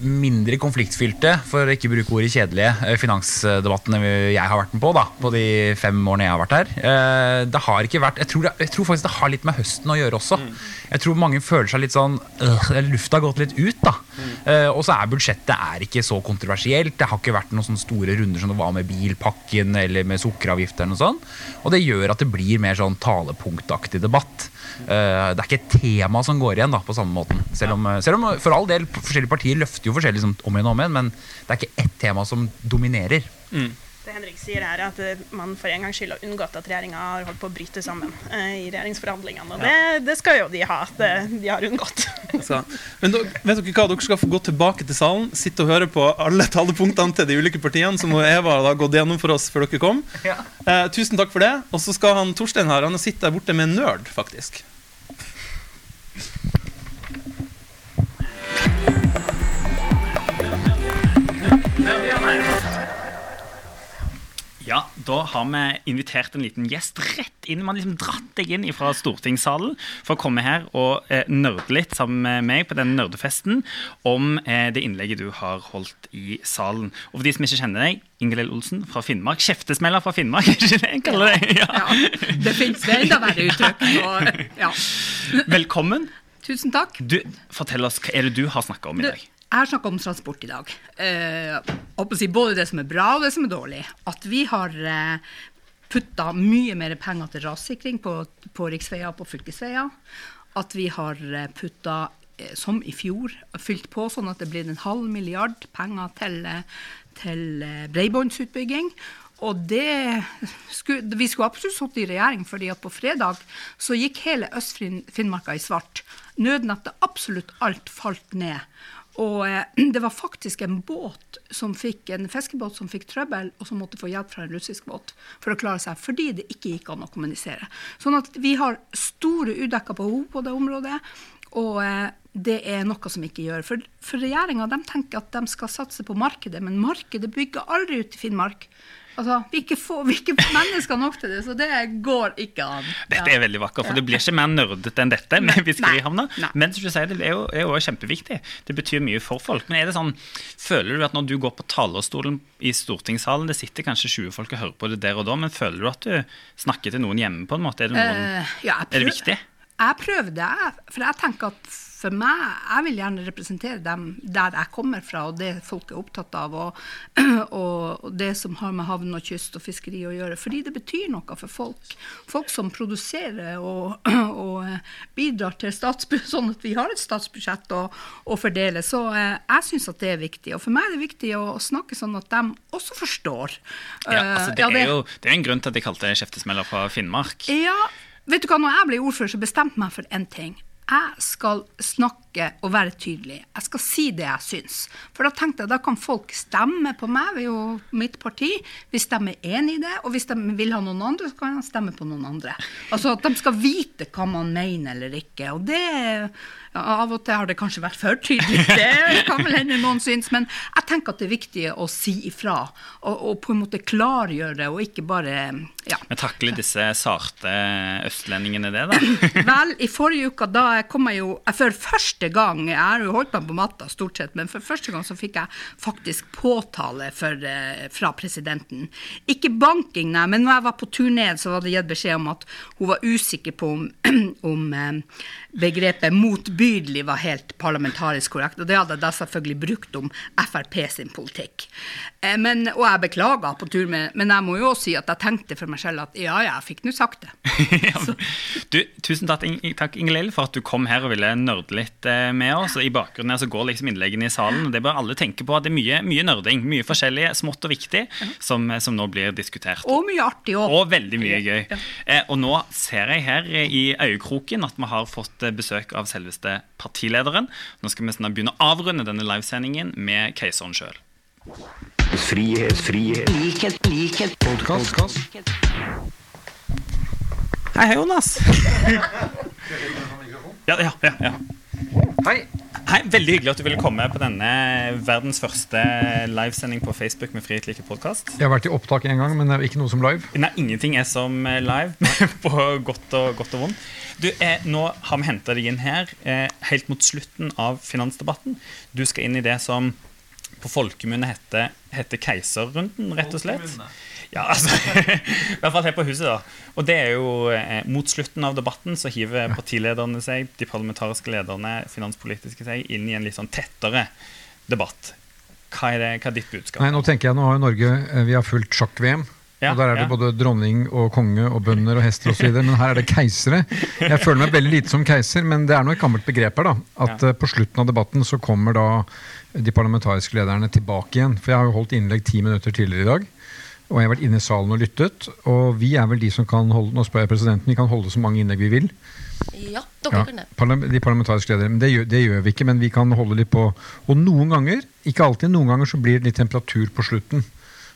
mindre konfliktfylte, for å ikke bruke ordet kjedelige, eh, finansdebattene jeg har vært med på da, på de fem årene jeg har vært her. Eh, Det har ikke vært, jeg tror, det, jeg tror faktisk det har litt med høsten å gjøre også. Jeg tror mange føler seg litt sånn øh, Lufta har gått litt ut, da. Eh, Og så er budsjettet er ikke så kontroversielt. Det har ikke vært noen sånne store runder som det var med bilpakken eller med sukkeravgifter. Og sånt. Og det gjør at det blir mer sånn talepunktaktig debatt. Eh, Det er ikke et tema som går igjen da, på samme måten. Selv om, selv om for all del forskjellige partier løfter jo forskjellig liksom, om igjen og om igjen, men det er ikke ett tema som dominerer. Det Henrik sier er at eh, man for en gangs skyld har unngått at regjeringa har holdt på å bryte sammen eh, i regjeringsforhandlingene. Og det, det skal jo de ha, at eh, de har unngått. Så, men da, vet dere hva, dere skal få gå tilbake til salen, sitte og høre på alle talepunktene til de ulike partiene, som Eva har gått gjennom for oss før dere kom. Eh, tusen takk for det. Og så skal han Torstein her, han sitter der borte med en nerd, faktisk. Ja, da har vi invitert en liten gjest rett inn. Man har liksom dratt deg inn fra stortingssalen for å komme her og eh, nerde litt sammen med meg på denne nerdefesten om eh, det innlegget du har holdt i salen. Og for de som ikke kjenner deg, Ingalill Olsen fra Finnmark. Kjeftesmeller fra Finnmark, [laughs] er ikke det jeg kaller det? Ja. Ja, det fins enda verre uttrykk. Og, ja. Velkommen. Tusen takk. Du, fortell oss, hva er det du har snakka om i dag? Jeg har snakka om transport i dag. Eh, både det som er bra og det som er dårlig. At vi har eh, putta mye mer penger til rassikring på, på riksveier og på fylkesveier. At vi har eh, putta, eh, som i fjor, fylt på sånn at det blir en halv milliard penger til, eh, til eh, bredbåndsutbygging. Og det skulle, vi skulle absolutt sittet i regjering, fordi at på fredag så gikk hele Øst-Finnmarka i svart. Nødnettet, absolutt alt falt ned. Og eh, [clears throat] det var faktisk en båt som fikk, en fiskebåt som fikk trøbbel, og som måtte få hjelp fra en russisk båt for å klare seg, fordi det ikke gikk an å kommunisere. Sånn at vi har store udekka behov på det området. Og eh, det er noe som ikke gjør. For, for regjeringa tenker at de skal satse på markedet, men markedet bygger aldri ut i Finnmark. Altså, vi er ikke, få, vi er ikke mennesker nok til det, så det går ikke an. Dette er veldig vakkert, for det blir ikke mer nerdete enn dette. med fiskerihavna. [laughs] Men som du sier, det er jo, er jo kjempeviktig. Det betyr mye for folk. Men er det sånn, føler du at når du går på talerstolen i stortingssalen, det sitter kanskje 20 folk og hører på det der og da, men føler du at du snakker til noen hjemme på en måte? Er det, noen, uh, ja, prøv, er det viktig? Jeg prøver det, for jeg tenker at for meg, jeg vil gjerne representere dem der jeg kommer fra, og det folk er opptatt av, og, [clears throat] og, det som har med havn og kyst og fiskeri å gjøre. Fordi det betyr noe for folk. Folk som produserer og, [clears throat] og eh, bidrar til statsbudsjett, [laughs] sånn at vi har et statsbudsjett å, å fordele. Så eh, jeg syns at det er viktig. Og for meg er det viktig å snakke sånn at de også forstår. Ja, Eh, altså, det, ja, er jo det er en grunn til at de kalte det kjeftesmeller fra Finnmark. ja, vet du hva, når jeg ble ordfører, så bestemte jeg meg for én ting. Jeg skal snakke og være tydelig. Jeg skal si det jeg syns. For da tenkte jeg da kan folk stemme på meg, vi er jo mitt parti, hvis de er enig i det. Og hvis de vil ha noen andre, så kan de stemme på noen andre. Altså at de skal vite hva man mener eller ikke. Og det ja, Av og til har det kanskje vært for tydelig, [laughs] det kan vel hende noen syns. Men jeg tenker at det er viktig å si ifra. Og, og på en måte klargjøre, og ikke bare ja, Men takler disse sarte østlendingene det, da? Vel, i forrige uke da kom jeg jo jeg For første gang Jeg har jo holdt meg på matta stort sett, men for første gang så fikk jeg faktisk påtale for, eh, fra presidenten. Ikke banking, nei, men når jeg var på tur ned, så var det gitt beskjed om at hun var usikker på om, [clears throat] om eh, begrepet motbydelig var helt parlamentarisk korrekt. Og det hadde jeg da selvfølgelig brukt om Frp sin politikk. Eh, men, og jeg beklaga på tur, med, men jeg må jo også si at jeg tenkte for meg selv at ja, ja, jeg fikk nå sagt det. [laughs] ja. du, tusen takk, takk Ingelill, for at du kom her og ville nerde litt eh, med oss. I bakgrunnen her så går liksom innleggene i salen, og det bør alle tenke på. at Det er mye, mye nerding, mye forskjellig, smått og viktig, som, som nå blir diskutert. Og mye artig òg. Og veldig mye gøy. Ja. og nå ser jeg her eh, i øyekroken at vi har fått besøk av selveste partilederen. Nå skal vi snart begynne å avrunde denne livesendingen med keiseren sjøl. Frihet, frihet, likhet, likhet, Podcast. Hei, hei, Jonas. ja, ja, ja, ja. Hei. Hei, Veldig hyggelig at du ville komme på denne verdens første livesending på Facebook med Frihet like podkast. Jeg har vært i opptak en gang, men det er ikke noe som live. Nei, ingenting er som live, [laughs] på godt og, godt og vondt. Du, eh, Nå har vi henta deg inn her eh, helt mot slutten av finansdebatten. Du skal inn i det som på folkemunne heter, heter keiserrunden, rett og slett. Ja, altså, [laughs] I hvert fall her på huset, da. Og det er jo eh, Mot slutten av debatten så hiver partilederne seg, de parlamentariske lederne, finanspolitiske seg, inn i en litt sånn tettere debatt. Hva er, det, hva er ditt budskap? Nei, nå tenker jeg, nå har jo Norge eh, vi har fulgt sjakk-VM. Ja, og Der er det ja. både dronning og konge og bønder og hester osv. Men her er det keisere. Jeg føler meg veldig lite som keiser, men det er noe et gammelt begrep her. da, At Ja. eh, på slutten av debatten så kommer da de parlamentariske lederne tilbake igjen. For jeg har jo holdt innlegg ti minutter tidligere i dag. Og jeg har vært inne i salen og lyttet. Og vi er vel de som kan holde nå spør jeg presidenten, vi kan holde så mange innlegg vi vil. Ja, dere Ja, kan det. de parlamentariske ledere. Men det gjør, det gjør vi ikke, men vi kan holde litt på. Og noen ganger, ikke alltid, noen ganger så blir det litt temperatur på slutten.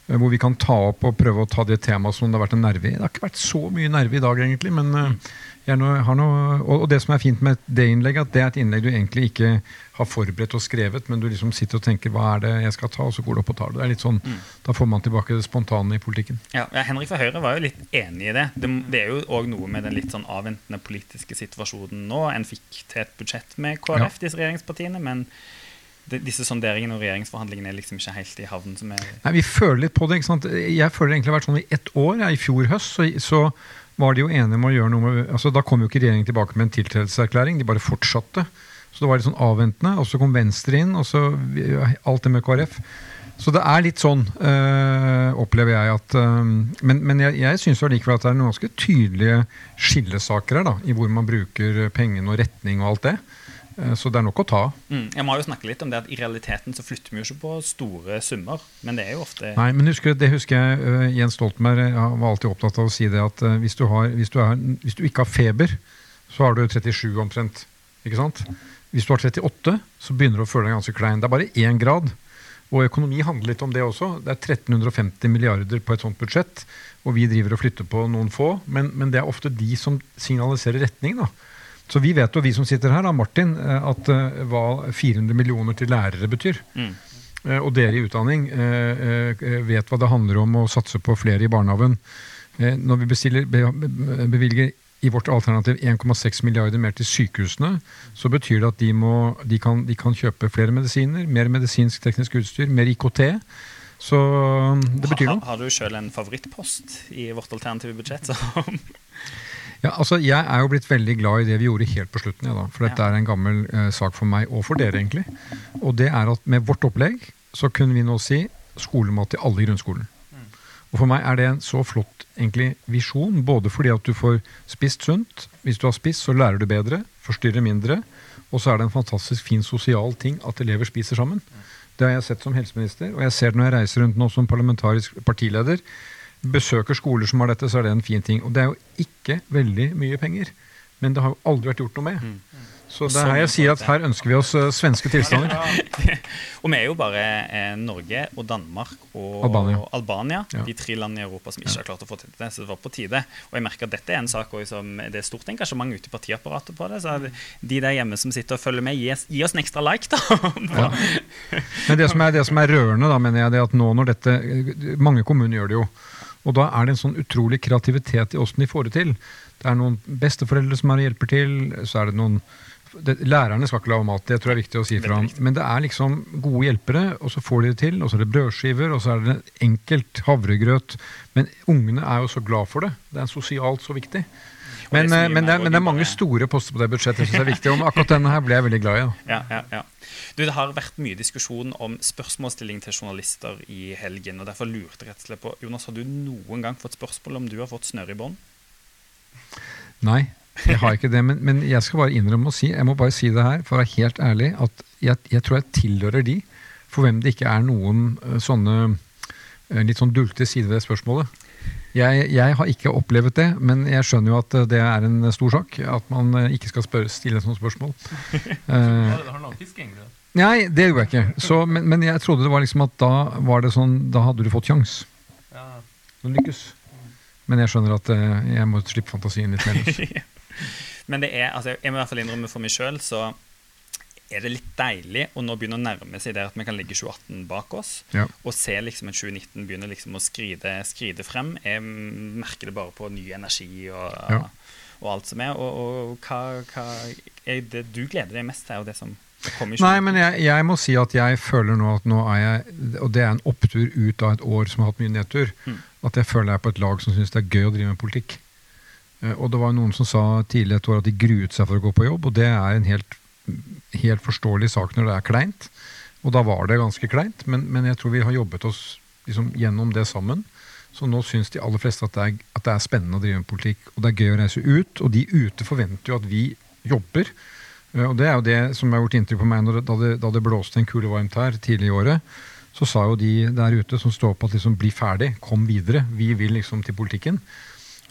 Eh, Hvor vi kan ta opp og prøve å ta det temaet som det har vært en nerve i. Det har ikke vært så mye nerve i dag, egentlig. Men eh, jeg har noe, og, det som er fint med det innlegget, at det er et innlegg du egentlig ikke har forberedt og skrevet, men du liksom sitter og tenker hva er det jeg skal ta, og så går du opp og tar det. det er litt sånn, Da får man tilbake det spontane i politikken. Ja, ja, Henrik fra Høyre var jo litt enig i det. Det, det er jo òg noe med den litt sånn avventende politiske situasjonen nå. En fikk til et budsjett med KrF, disse regjeringspartiene, men disse sonderingene og regjeringsforhandlingene er liksom ikke helt i havn. Nei, Vi føler litt på det. ikke sant? Jeg føler det egentlig har vært sånn i ett år. Ja, I fjor høst så, så var de jo enige om å gjøre noe med altså Da kom jo ikke regjeringen tilbake med en tiltredelseserklæring, de bare fortsatte. Så det var litt sånn avventende. Og så kom Venstre inn, og så alt det med KrF. Så det er litt sånn, øh, opplever jeg at øh, Men, men jeg, jeg syns allikevel at det er noen ganske tydelige skillesaker her, da, i hvor man bruker pengene og retning og alt det. Eh, Så det er nok å ta av. Mm. Jeg må jo snakke litt om det at I realiteten så flytter vi jo ikke på store summer, men det er jo ofte Nei, men husker, det husker jeg øh, Jens Stoltenberg øh, var alltid opptatt av å si det at hvis, du har, hvis, du er, hvis du ikke har feber, så har du 37 omtrent. Ikke sant? Hvis du har 38, så begynner du å føle deg ganske klein. Det er bare én grad. Og økonomi handler litt om det også. Det er 1350 milliarder på et sånt budsjett, og vi driver og flytter på noen få, men, men det er ofte de som signaliserer retning. da. Så vi vet jo, vi som sitter her, da, Martin, øh, at øh, hva 400 millioner til lærere betyr. Mm. eh, og dere i utdanning eh, eh, vet hva det handler om å satse på flere i barnehagen. Eh, Når vi bestiller, be, be- bevilger i vårt alternativ 1,6 milliarder mer til sykehusene, så betyr det at de, må, de, kan, de kan kjøpe flere medisiner, mer medisinsk teknisk utstyr, mer IKT. Så det betyr Har, noe. har du sjøl en favorittpost i vårt alternative budsjett? [laughs] Ja, altså, jeg er jo blitt veldig glad i det vi gjorde helt på slutten. Ja, da, for dette Ja. er en gammel eh, sak for meg, og for dere egentlig. Og det er at med vårt opplegg så kunne vi nå si skolemat til alle i grunnskolen. Og for meg er det en så flott egentlig visjon, både fordi at du får spist sunt. Hvis du har spist, så lærer du bedre, forstyrrer mindre. Og så er det en fantastisk fin sosial ting at elever spiser sammen. Det har jeg sett som helseminister, og jeg ser det når jeg reiser rundt nå som parlamentarisk partileder. Besøker skoler som har dette, så er det en fin ting. Og det er jo ikke veldig mye penger. Men det har jo aldri vært gjort noe med. Så det er her jeg sier at her ønsker vi oss eh, svenske tilstander. Og vi er jo bare eh, Norge og Danmark og Albania. Albania, Ja. de tre landene i Europa som ikke har klart å få til det. Så det var på tide. Og jeg merker at dette er en sak også som det er stort engasjement ute i partiapparatet på det. Så de der hjemme som sitter og følger med, gi, oss- gi oss en ekstra like, da. Ja. Men det som, er, det som er rørende, da, mener jeg, det er at nå når dette Mange kommuner gjør det jo. Og da er det en sånn utrolig kreativitet i åssen de får det til. Det er noen besteforeldre som er og hjelper til. Så er det noen det, Lærerne skal ikke lage mat, det tror jeg er viktig å si fra om. Men det er liksom gode hjelpere, og så får de det til. Og så er det brødskiver, og så er det enkelt havregrøt. Men ungene er jo så glad for det. Det er sosialt så viktig. Men, det eh, men, det, men det er mange store poster på det budsjettet jeg synes [laughs] er viktig. Og akkurat denne her ble jeg veldig glad i. Ja, ja, ja. Du, det har vært mye diskusjon om spørsmålsstilling til journalister i helgen. og Derfor lurte jeg rett og slett på Jonas, har du noen gang fått spørsmål om du har fått snøre i bånd? Nei, jeg har ikke det. Men, men jeg skal bare innrømme å si, jeg må bare si det her, for å være helt ærlig, at jeg, jeg tror jeg tilhører de for hvem det ikke er noen eh, sånne eh, litt sånn dulte sider ved spørsmålet. Jeg, jeg har ikke opplevd det, men jeg skjønner jo at eh, det er en stor sak. At man eh, ikke skal spørre, stille sånne spørsmål. [laughs] uh, nei, det gjorde jeg ikke. Så, men, men jeg trodde det var liksom at da var det sånn, da hadde du fått kjangs. Ja. Du lykkes. Men jeg skjønner at uh, jeg må slippe fantasien litt mer løs. [laughs] Men det er, altså, jeg må i hvert fall innrømme for meg sjøl, så er det litt deilig å nå begynne å nærme seg der at vi kan legge 2018 bak oss. Ja. Og se liksom at 2019 begynner liksom å skride, skride frem. Jeg merker det bare på ny energi og, Ja. og alt som er. Og, og hva, hva er det du gleder deg mest til, og det som Nei, men jeg, jeg må si at jeg føler nå at nå er jeg Og det er en opptur ut av et år som har hatt mye nedtur. Mm. At jeg føler jeg er på et lag som syns det er gøy å drive med politikk. Eh, Og det var noen som sa tidlig et år at de gruet seg for å gå på jobb, og det er en helt, helt forståelig sak når det er kleint. Og da var det ganske kleint, men, men jeg tror vi har jobbet oss liksom gjennom det sammen. Så nå syns de aller fleste at det, er, at det er spennende å drive med politikk, og det er gøy å reise ut. Og de ute forventer jo at vi jobber. Eh, Og det er jo det som har gjort inntrykk på meg det, da, det, da det blåste en kule varmt her tidlig i året. Så sa jo de der ute som står på at liksom bli ferdig, kom videre. Vi vil liksom til politikken.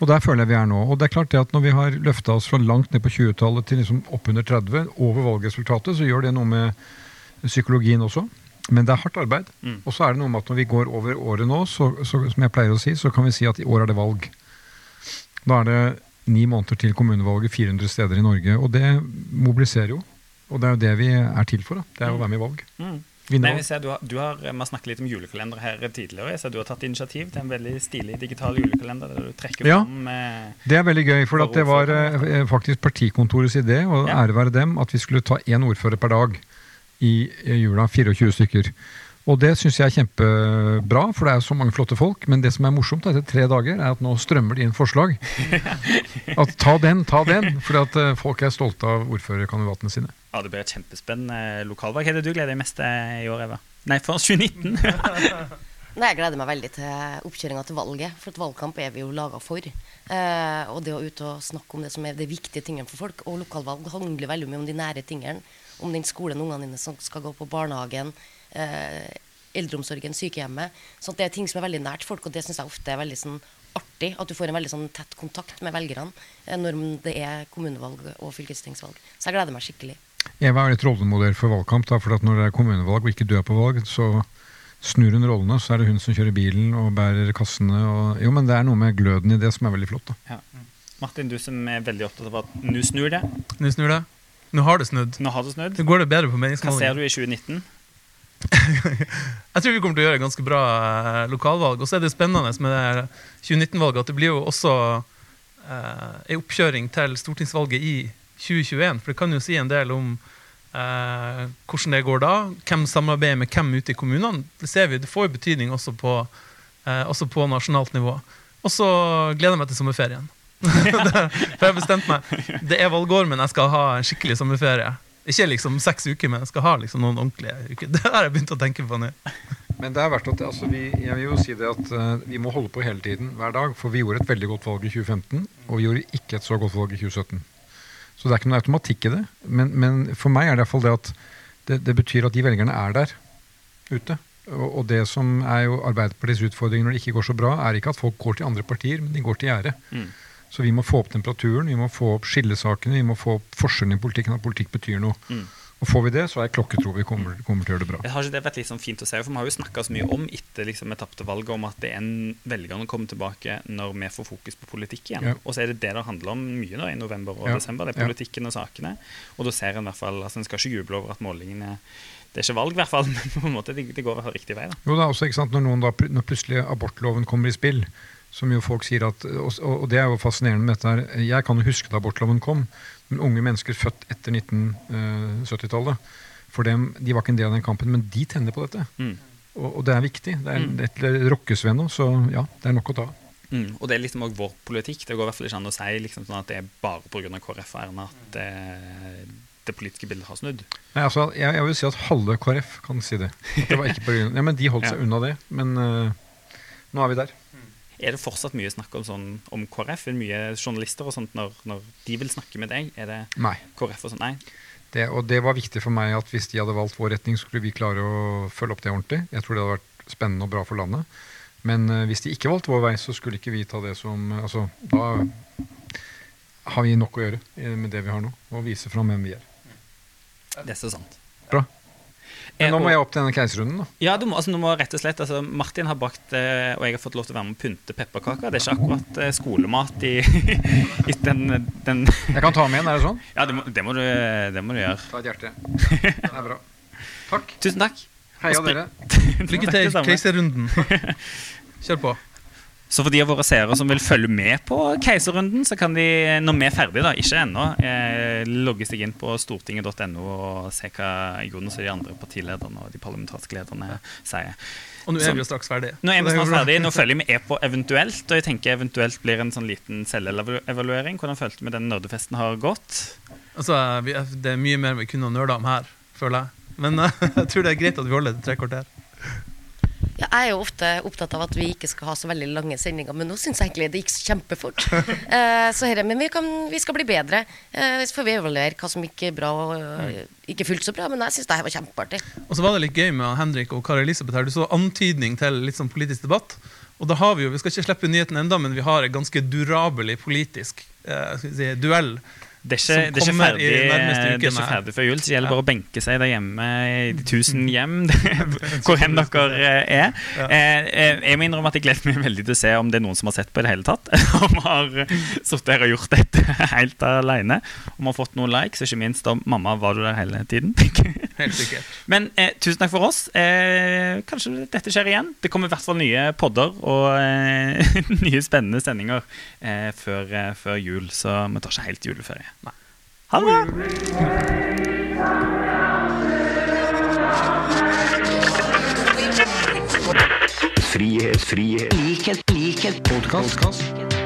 Og der føler jeg vi er nå. Og det er klart det at når vi har løfta oss fra langt ned på 20-tallet til liksom oppunder 30, over valgresultatet, så gjør det noe med psykologien også. Men det er hardt arbeid. Mm. Og så er det noe med at når vi går over året nå, så, så, som jeg pleier å si, så kan vi si at i år er det valg. Da er det ni måneder til kommunevalget 400 steder i Norge. Og det mobiliserer jo. Og det er jo det vi er til for. da. Det er å være med i valg. Mm. Nei, vi du har, du har, vi har snakket litt om julekalender her tidligere. Jeg ser du har tatt initiativ til en veldig stilig digital julekalender der du trekker Ja. fram eh, Det er veldig gøy, for det var eh, faktisk partikontorets idé, og Ja. ære være dem, at vi skulle ta én ordfører per dag i i jula. 24 stykker. Og det syns jeg er kjempebra, for det er så mange flotte folk. Men det som er morsomt etter tre dager, er at nå strømmer det inn forslag. [laughs] At ta den, ta den! Fordi at eh, folk er stolte av ordførerkandidatene sine. Ja, det blir et kjempespennende lokalvalg. Hva er det du gleder deg mest til i år, Eva? Nei, for 2019! [laughs] Nei, Jeg gleder meg veldig til oppkjøringa til valget, for at valgkamp er vi jo laga for. Eh, og det å ut og snakke om det som er de viktige tingene for folk. Og lokalvalg handler veldig mye om de nære tingene. Om den skolen ungene dine som skal gå på barnehagen, eh, eldreomsorgen, sykehjemmet. Så det er ting som er veldig nært folk, og det syns jeg ofte er veldig sånn artig. At du får en veldig sånn tett kontakt med velgerne eh, når det er kommunevalg og fylkestingsvalg. Så jeg gleder meg skikkelig. Eva er litt rollemodell for valgkamp. da, for at Når det er kommunevalg og ikke du er på valg, så snur hun rollene. Så er det hun som kjører bilen og bærer kassene. Og, jo, men Det er noe med gløden i det som er veldig flott. da. Ja. Martin, du som er veldig opptatt av at nå snur det. Nå snur det. Nå har det snudd. Nå har det snudd. Nå går det bedre på Hva ser du i 2019? [laughs] Jeg tror vi kommer til å gjøre ganske bra eh, lokalvalg. Og så er det spennende med det 2019-valget at det blir jo også eh, en oppkjøring til stortingsvalget i 2021. For det kan jo si en del om eh, hvordan det går da. Hvem samarbeider med hvem ute i kommunene. Det ser vi, det får jo betydning også på, eh, også på nasjonalt nivå. Og så gleder jeg meg til sommerferien. [laughs] for jeg har bestemt meg. Det er valgår, men jeg skal ha en skikkelig sommerferie. Ikke liksom seks uker, men jeg skal ha liksom noen ordentlige uker. [laughs] Det har jeg begynt å tenke på nå. Men det er verdt at altså, vi, jeg vil jo si det at uh, vi må holde på hele tiden, hver dag. For vi gjorde et veldig godt valg i 2015, og vi gjorde ikke et så godt valg i 2017. Så det er ikke noe automatikk i det. Men, men for meg er det iallfall det at det, det betyr at de velgerne er der ute. Og, og det som er jo Arbeiderpartiets utfordring når det ikke går så bra, er ikke at folk går til andre partier, men de går til gjerdet. Så vi må få opp temperaturen, vi må få opp skillesakene, vi må få opp forskjellen i politikken, at politikk betyr noe. Og får vi det, så er jeg klokketro vi kommer, kommer til å gjøre det bra. Har ikke det vært sånn fint å se? For Vi har jo snakka så mye om etter liksom, vi tapte valget, om at det er en velgerne kommer tilbake når vi får fokus på politikk igjen. Ja. Og så er det det det handler om mye nå i november og Ja. desember. Det er politikken og sakene. Og da ser en i hvert fall altså En skal ikke juble over at målingene Det er ikke valg, i hvert fall, [laughs] men på en måte det, det går riktig vei. da. Jo, det er også, ikke sant, når, noen da, når plutselig abortloven kommer i spill, som jo folk sier at, og, og det er jo fascinerende med dette her, jeg kan jo huske da abortloven kom, men unge mennesker født etter 1970-tallet, for dem, de var ikke en del av den kampen, men de tenner på dette. Mm. Og, og det er viktig. Det er Mm. et, rokkes ved nå, så ja, det er nok å ta. Mm. Og det er liksom også vår politikk. Det går i hvert fall ikke an å si liksom, sånn at det er bare pga. KrF og Erna at det, det politiske bildet har snudd. Nei, altså, jeg, jeg vil si at halve KrF kan si det. At det var ikke på grunn, [laughs] ja, men de holdt seg Ja. unna det. Men uh, nå er vi der. Er det fortsatt mye snakk om, sånn, om KrF? Er det mye journalister og sånt når, når de vil snakke med deg? Er det Nei. KrF og sånn? Nei. Det, og det var viktig for meg at hvis de hadde valgt vår retning, skulle vi klare å følge opp det ordentlig. Jeg tror det hadde vært spennende og bra for landet. Men eh, hvis de ikke valgte vår vei, så skulle ikke vi ta det som eh, Altså, da har vi nok å gjøre eh, med det vi har nå, og vise fram hvem vi er. Det er så sant. Bra. Men nå må jeg opp til denne keiserrunden, da. Ja, du må, altså, du må rett og slett altså, Martin har bakt, eh, og jeg har fått lov til å være med å pynte pepperkaker. Det er ikke akkurat eh, skolemat i, [laughs] i den, den Jeg kan ta med en, er det sånn? Ja, det må, det må, du, det må du gjøre. Ta et hjerte. [laughs] Det er bra. Takk. Tusen takk. Heia dere. [laughs] Lykke til i keiserrunden. Kjør på. Så for de av våre seere som vil følge med på Keiserrunden, så kan de, når vi er ferdige, da, ikke ennå, eh, logge seg inn på stortinget.no og se hva Jonas og de andre partilederne og de parlamentariske lederne sier. Og nå er vi jo straks ferdige. Nå er vi snart ferdige, Nå følger vi med på eventuelt, og jeg tenker eventuelt blir en sånn liten selvevaluering. Hvordan følte vi den nerdefesten har gått? Altså, det er mye mer vi kunne ha nerda om her, føler jeg. Men [laughs] jeg tror det er greit at vi holder det til tre kvarter. Ja, jeg er jo ofte opptatt av at vi ikke skal ha så veldig lange sendinger, men nå syns jeg egentlig det gikk kjempefort. [laughs] Eh, så herre, men vi, kan, vi skal bli bedre. Eh, så får vi evaluere hva som gikk bra og eh, ikke fullt så bra. Men jeg syns det her var kjempeartig. Og så var det litt gøy med Henrik og Kari Elisabeth her. Du så antydning til litt sånn politisk debatt. Og da har vi jo, vi skal ikke slippe nyheten enda, men vi har en ganske durabelig politisk eh, skal vi si, duell. Det er ikke, det er ikke, ferdig, det er ikke ferdig før jul, så det gjelder bare å benke seg der hjemme i de tusen hjem [laughs] hvor enn dere eh, er. Eh, eh, Jeg må innrømme at jeg gleder meg veldig til å se om det er noen som har sett på i det hele tatt. [laughs] Om har sittet her og gjort dette [laughs] helt alene. Om har fått noen likes, og ikke minst om mamma var du der hele tiden. Helt sikkert. Men eh, tusen takk for oss. Eh, kanskje dette skjer igjen. Det kommer i hvert fall nye podder og eh, nye spennende sendinger eh, før, eh, før jul, så vi tar ikke helt juleferie. Ha det bra! Frihet, frihet, likhet, likhet, podkast.